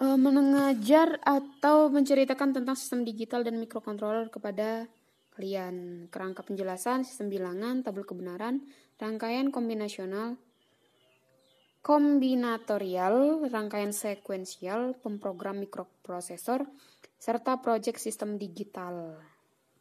uh, mengajar atau menceritakan tentang sistem digital dan mikrokontroler kepada kalian. Kerangka penjelasan, sistem bilangan, tabel kebenaran, rangkaian kombinasional, kombinatorial, rangkaian sekuensial, pemrogram mikroprosesor, serta proyek sistem digital.